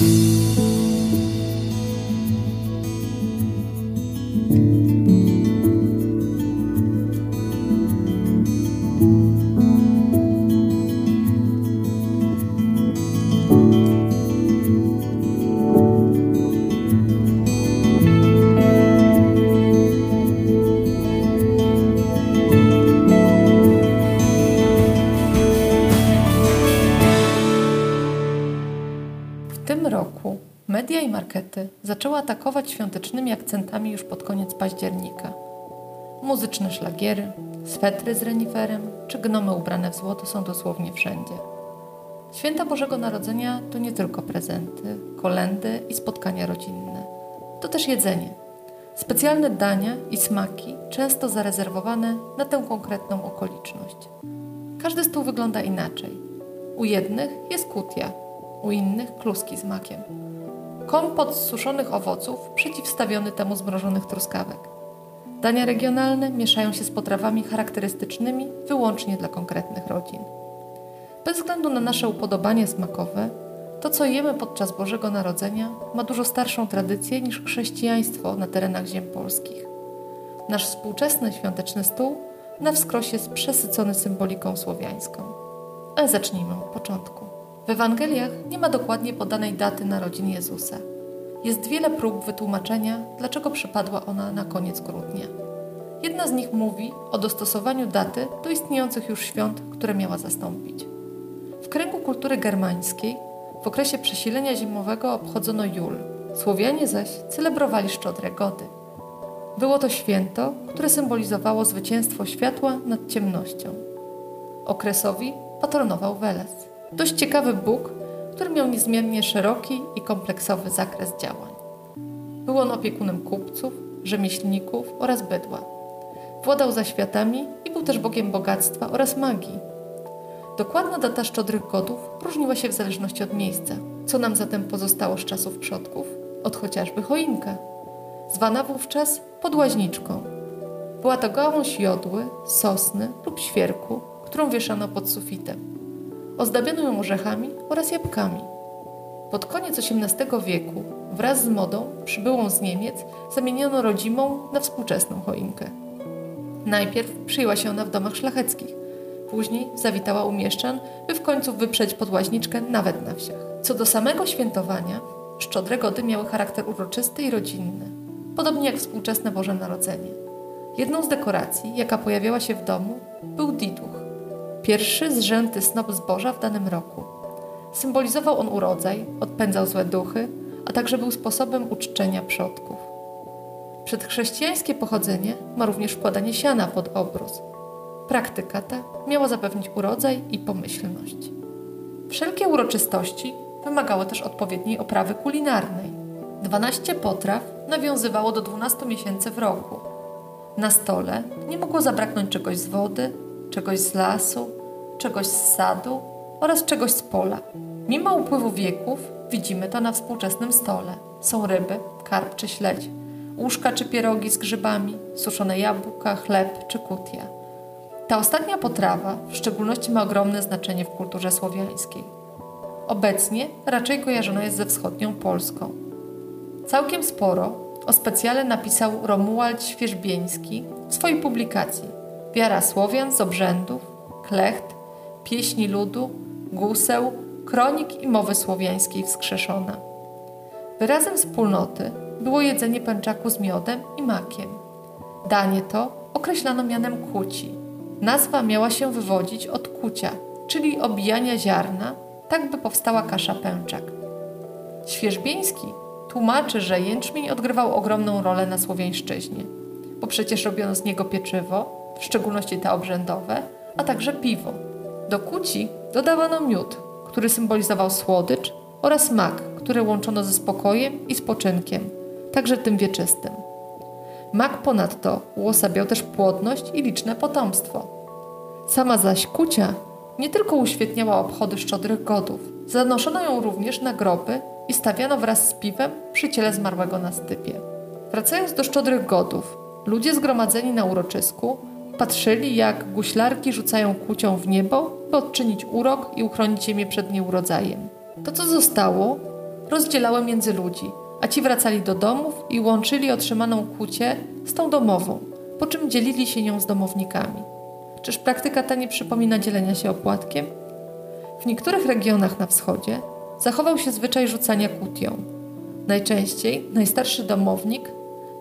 Media i markety zaczęły atakować świątecznymi akcentami już pod koniec października. Muzyczne szlagiery, swetry z reniferem czy gnomy ubrane w złoto są dosłownie wszędzie. Święta Bożego Narodzenia to nie tylko prezenty, kolendy i spotkania rodzinne. To też jedzenie. Specjalne dania i smaki, często zarezerwowane na tę konkretną okoliczność. Każdy stół wygląda inaczej. U jednych jest kutia, u innych kluski z makiem kompot z suszonych owoców przeciwstawiony temu zmrożonych truskawek. Dania regionalne mieszają się z potrawami charakterystycznymi wyłącznie dla konkretnych rodzin. Bez względu na nasze upodobanie smakowe, to co jemy podczas Bożego Narodzenia ma dużo starszą tradycję niż chrześcijaństwo na terenach ziem polskich. Nasz współczesny świąteczny stół na wskroś jest przesycony symboliką słowiańską. Ale zacznijmy od początku. W Ewangeliach nie ma dokładnie podanej daty narodzin Jezusa. Jest wiele prób wytłumaczenia, dlaczego przypadła ona na koniec grudnia. Jedna z nich mówi o dostosowaniu daty do istniejących już świąt, które miała zastąpić. W kręgu kultury germańskiej w okresie przesilenia zimowego obchodzono Jul, Słowianie zaś celebrowali szczodre gody. Było to święto, które symbolizowało zwycięstwo światła nad ciemnością. Okresowi patronował Weles. Dość ciekawy Bóg, który miał niezmiernie szeroki i kompleksowy zakres działań. Był on opiekunem kupców, rzemieślników oraz bydła. Władał zaświatami i był też Bogiem bogactwa oraz magii. Dokładna data szczodrych godów różniła się w zależności od miejsca. Co nam zatem pozostało z czasów przodków? Od chociażby choinka, zwana wówczas podłaźniczką. Była to gałąź jodły, sosny lub świerku, którą wieszano pod sufitem. Ozdabiono ją orzechami oraz jabłkami. Pod koniec XVIII wieku wraz z modą przybyłą z Niemiec zamieniono rodzimą na współczesną choinkę. Najpierw przyjęła się ona w domach szlacheckich, później zawitała u mieszczan, by w końcu wyprzeć podłaźniczkę nawet na wsiach. Co do samego świętowania, szczodre gody miały charakter uroczysty i rodzinny, podobnie jak współczesne Boże Narodzenie. Jedną z dekoracji, jaka pojawiała się w domu, był diduch, pierwszy zrzęty snop zboża w danym roku. Symbolizował on urodzaj, odpędzał złe duchy, a także był sposobem uczczenia przodków. Przedchrześcijańskie pochodzenie ma również wkładanie siana pod obrus. Praktyka ta miała zapewnić urodzaj i pomyślność. Wszelkie uroczystości wymagały też odpowiedniej oprawy kulinarnej. 12 potraw nawiązywało do 12 miesięcy w roku. Na stole nie mogło zabraknąć czegoś z wody, czegoś z lasu, czegoś z sadu oraz czegoś z pola. Mimo upływu wieków widzimy to na współczesnym stole. Są ryby, karp czy śledź, łóżka czy pierogi z grzybami, suszone jabłka, chleb czy kutia. Ta ostatnia potrawa w szczególności ma ogromne znaczenie w kulturze słowiańskiej. Obecnie raczej kojarzona jest ze wschodnią Polską. Całkiem sporo o specjale napisał Romuald Świeżbieński w swojej publikacji Wiara Słowian z obrzędów, klecht, pieśni ludu, guseł, kronik i mowy słowiańskiej wskrzeszona. Wyrazem wspólnoty było jedzenie pęczaku z miodem i makiem. Danie to określano mianem kuci. Nazwa miała się wywodzić od kucia, czyli obijania ziarna, tak by powstała kasza pęczak. Świeżbieński tłumaczy, że jęczmień odgrywał ogromną rolę na Słowiańszczyźnie, bo przecież robiono z niego pieczywo, w szczególności te obrzędowe, a także piwo. Do kuci dodawano miód, który symbolizował słodycz, oraz mak, który łączono ze spokojem i spoczynkiem, także tym wieczystym. Mak ponadto uosabiał też płodność i liczne potomstwo. Sama zaś kucia nie tylko uświetniała obchody szczodrych godów, zanoszono ją również na groby i stawiano wraz z piwem przy ciele zmarłego na stypie. Wracając do szczodrych godów, ludzie zgromadzeni na uroczysku Patrzyli, jak guślarki rzucają kłucią w niebo, by odczynić urok i uchronić ziemię przed nieurodzajem. To, co zostało, rozdzielały między ludzi, a ci wracali do domów i łączyli otrzymaną kucię z tą domową, po czym dzielili się nią z domownikami. Czyż praktyka ta nie przypomina dzielenia się opłatkiem? W niektórych regionach na wschodzie zachował się zwyczaj rzucania kutią. Najczęściej najstarszy domownik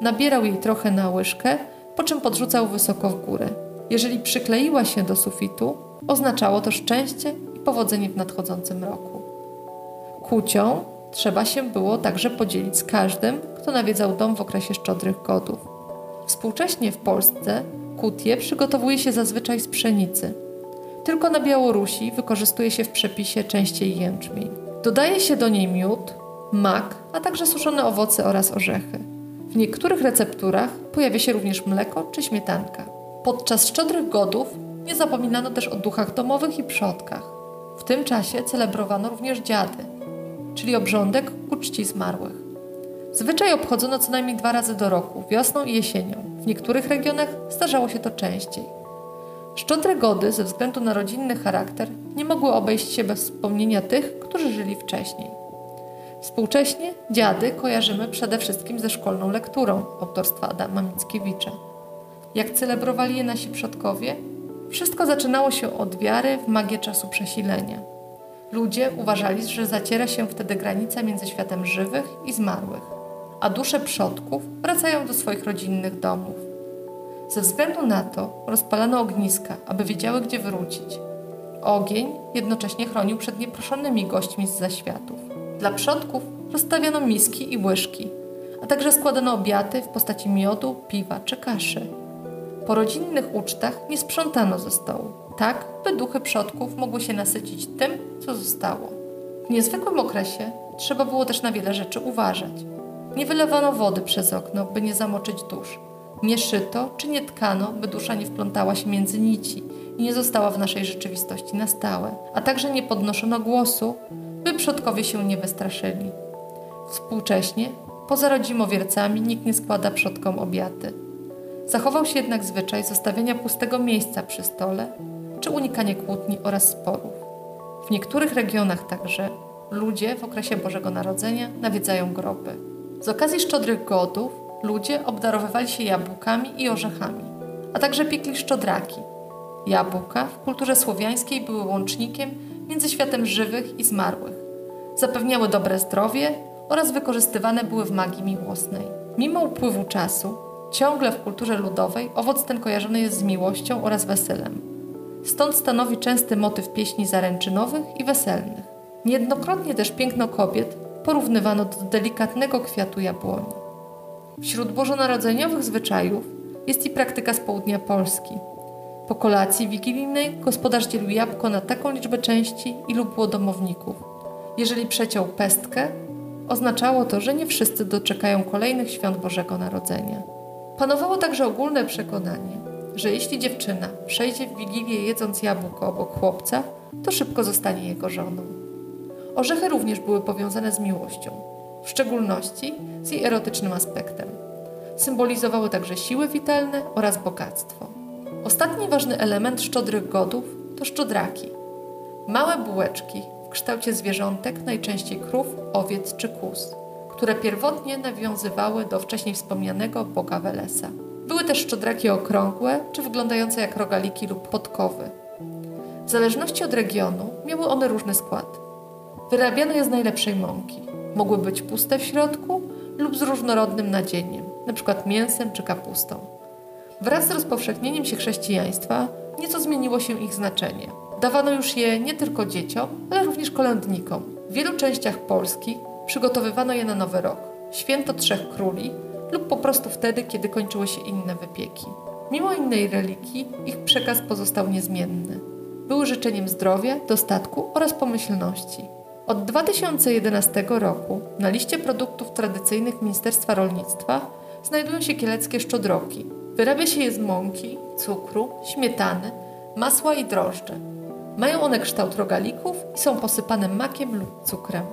nabierał jej trochę na łyżkę, po czym podrzucał wysoko w górę. Jeżeli przykleiła się do sufitu, oznaczało to szczęście i powodzenie w nadchodzącym roku. Kucią trzeba się było także podzielić z każdym, kto nawiedzał dom w okresie szczodrych godów. Współcześnie w Polsce kutie przygotowuje się zazwyczaj z pszenicy. Tylko na Białorusi wykorzystuje się w przepisie częściej jęczmień. Dodaje się do niej miód, mak, a także suszone owoce oraz orzechy. W niektórych recepturach pojawia się również mleko czy śmietanka. Podczas szczodrych godów nie zapominano też o duchach domowych i przodkach. W tym czasie celebrowano również dziady, czyli obrządek ku czci zmarłych. Zwyczaj obchodzono co najmniej dwa razy do roku, wiosną i jesienią. W niektórych regionach zdarzało się to częściej. Szczodre gody, ze względu na rodzinny charakter, nie mogły obejść się bez wspomnienia tych, którzy żyli wcześniej. Współcześnie dziady kojarzymy przede wszystkim ze szkolną lekturą autorstwa Adama Mickiewicza. Jak celebrowali je nasi przodkowie? Wszystko zaczynało się od wiary w magię czasu przesilenia. Ludzie uważali, że zaciera się wtedy granica między światem żywych i zmarłych, a dusze przodków wracają do swoich rodzinnych domów. Ze względu na to rozpalano ogniska, aby wiedziały, gdzie wrócić. Ogień jednocześnie chronił przed nieproszonymi gośćmi z zaświatów. Dla przodków rozstawiano miski i łyżki, a także składano obiady w postaci miodu, piwa czy kaszy. Po rodzinnych ucztach nie sprzątano ze stołu, tak by duchy przodków mogły się nasycić tym, co zostało. W niezwykłym okresie trzeba było też na wiele rzeczy uważać. Nie wylewano wody przez okno, by nie zamoczyć dusz. Nie szyto czy nie tkano, by dusza nie wplątała się między nici i nie została w naszej rzeczywistości na stałe, a także nie podnoszono głosu, przodkowie się nie wystraszyli. Współcześnie, poza rodzimowiercami, nikt nie składa przodkom obiady. Zachował się jednak zwyczaj zostawiania pustego miejsca przy stole czy unikanie kłótni oraz sporów. W niektórych regionach także ludzie w okresie Bożego Narodzenia nawiedzają groby. Z okazji szczodrych godów ludzie obdarowywali się jabłkami i orzechami, a także piekli szczodraki. Jabłka w kulturze słowiańskiej były łącznikiem między światem żywych i zmarłych. Zapewniały dobre zdrowie oraz wykorzystywane były w magii miłosnej. Mimo upływu czasu, ciągle w kulturze ludowej owoc ten kojarzony jest z miłością oraz weselem. Stąd stanowi częsty motyw pieśni zaręczynowych i weselnych. Niejednokrotnie też piękno kobiet porównywano do delikatnego kwiatu jabłoni. Wśród bożonarodzeniowych zwyczajów jest i praktyka z południa Polski – po kolacji wigilijnej gospodarz dzielił jabłko na taką liczbę części, ilu było domowników. Jeżeli przeciął pestkę, oznaczało to, że nie wszyscy doczekają kolejnych świąt Bożego Narodzenia. Panowało także ogólne przekonanie, że jeśli dziewczyna przejdzie w wigilię jedząc jabłko obok chłopca, to szybko zostanie jego żoną. Orzechy również były powiązane z miłością, w szczególności z jej erotycznym aspektem. Symbolizowały także siły witalne oraz bogactwo. Ostatni ważny element szczodrych godów to szczodraki. Małe bułeczki kształcie zwierzątek, najczęściej krów, owiec czy kóz, które pierwotnie nawiązywały do wcześniej wspomnianego boga Welesa. Były też szczodraki okrągłe czy wyglądające jak rogaliki lub podkowy. W zależności od regionu miały one różny skład. Wyrabiano je z najlepszej mąki. Mogły być puste w środku lub z różnorodnym nadzieniem, np. mięsem czy kapustą. Wraz z rozpowszechnieniem się chrześcijaństwa nieco zmieniło się ich znaczenie. Dawano już je nie tylko dzieciom, ale również kolędnikom. W wielu częściach Polski przygotowywano je na Nowy Rok, święto Trzech Króli lub po prostu wtedy, kiedy kończyły się inne wypieki. Mimo innej religii, ich przekaz pozostał niezmienny. Były życzeniem zdrowia, dostatku oraz pomyślności. Od 2011 roku na liście produktów tradycyjnych Ministerstwa Rolnictwa znajdują się kieleckie szczodroki, Wyrabia się je z mąki, cukru, śmietany, masła i drożdży. Mają one kształt rogalików i są posypane makiem lub cukrem.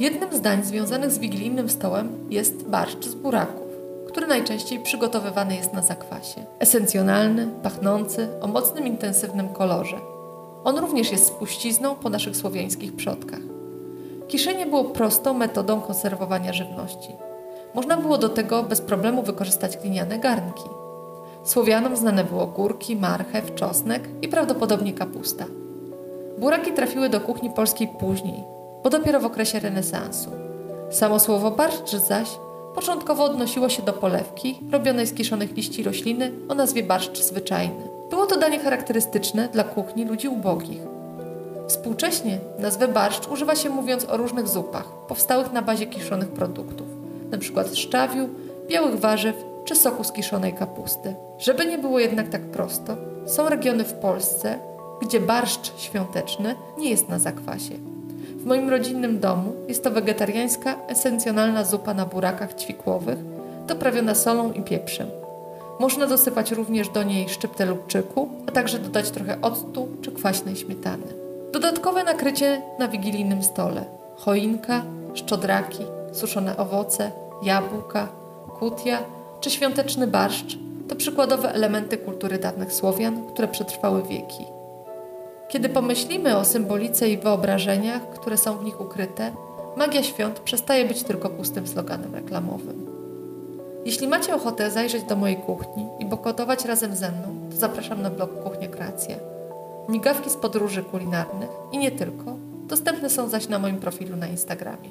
Jednym z dań związanych z wigilijnym stołem jest barszcz z buraków, który najczęściej przygotowywany jest na zakwasie. Esencjonalny, pachnący, o mocnym, intensywnym kolorze. On również jest spuścizną po naszych słowiańskich przodkach. Kiszenie było prostą metodą konserwowania żywności. Można było do tego bez problemu wykorzystać gliniane garnki. Słowianom znane było górki, marchew, czosnek i prawdopodobnie kapusta. Buraki trafiły do kuchni polskiej później, bo dopiero w okresie renesansu. Samo słowo barszcz zaś początkowo odnosiło się do polewki robionej z kiszonych liści rośliny o nazwie barszcz zwyczajny. Było to danie charakterystyczne dla kuchni ludzi ubogich. Współcześnie nazwę barszcz używa się mówiąc o różnych zupach powstałych na bazie kiszonych produktów, np. szczawiu, białych warzyw czy soku z kiszonej kapusty. Żeby nie było jednak tak prosto, są regiony w Polsce, gdzie barszcz świąteczny nie jest na zakwasie. W moim rodzinnym domu jest to wegetariańska, esencjonalna zupa na burakach ćwikłowych, doprawiona solą i pieprzem. Można dosypać również do niej szczyptę lubczyku, a także dodać trochę octu czy kwaśnej śmietany. Dodatkowe nakrycie na wigilijnym stole: choinka, szczodraki, suszone owoce, jabłka, kutia czy świąteczny barszcz to przykładowe elementy kultury dawnych Słowian, które przetrwały wieki. Kiedy pomyślimy o symbolice i wyobrażeniach, które są w nich ukryte, magia świąt przestaje być tylko pustym sloganem reklamowym. Jeśli macie ochotę zajrzeć do mojej kuchni i pokotować razem ze mną, to zapraszam na blog Kuchnia Kreacja. Migawki z podróży kulinarnych i nie tylko, dostępne są zaś na moim profilu na Instagramie.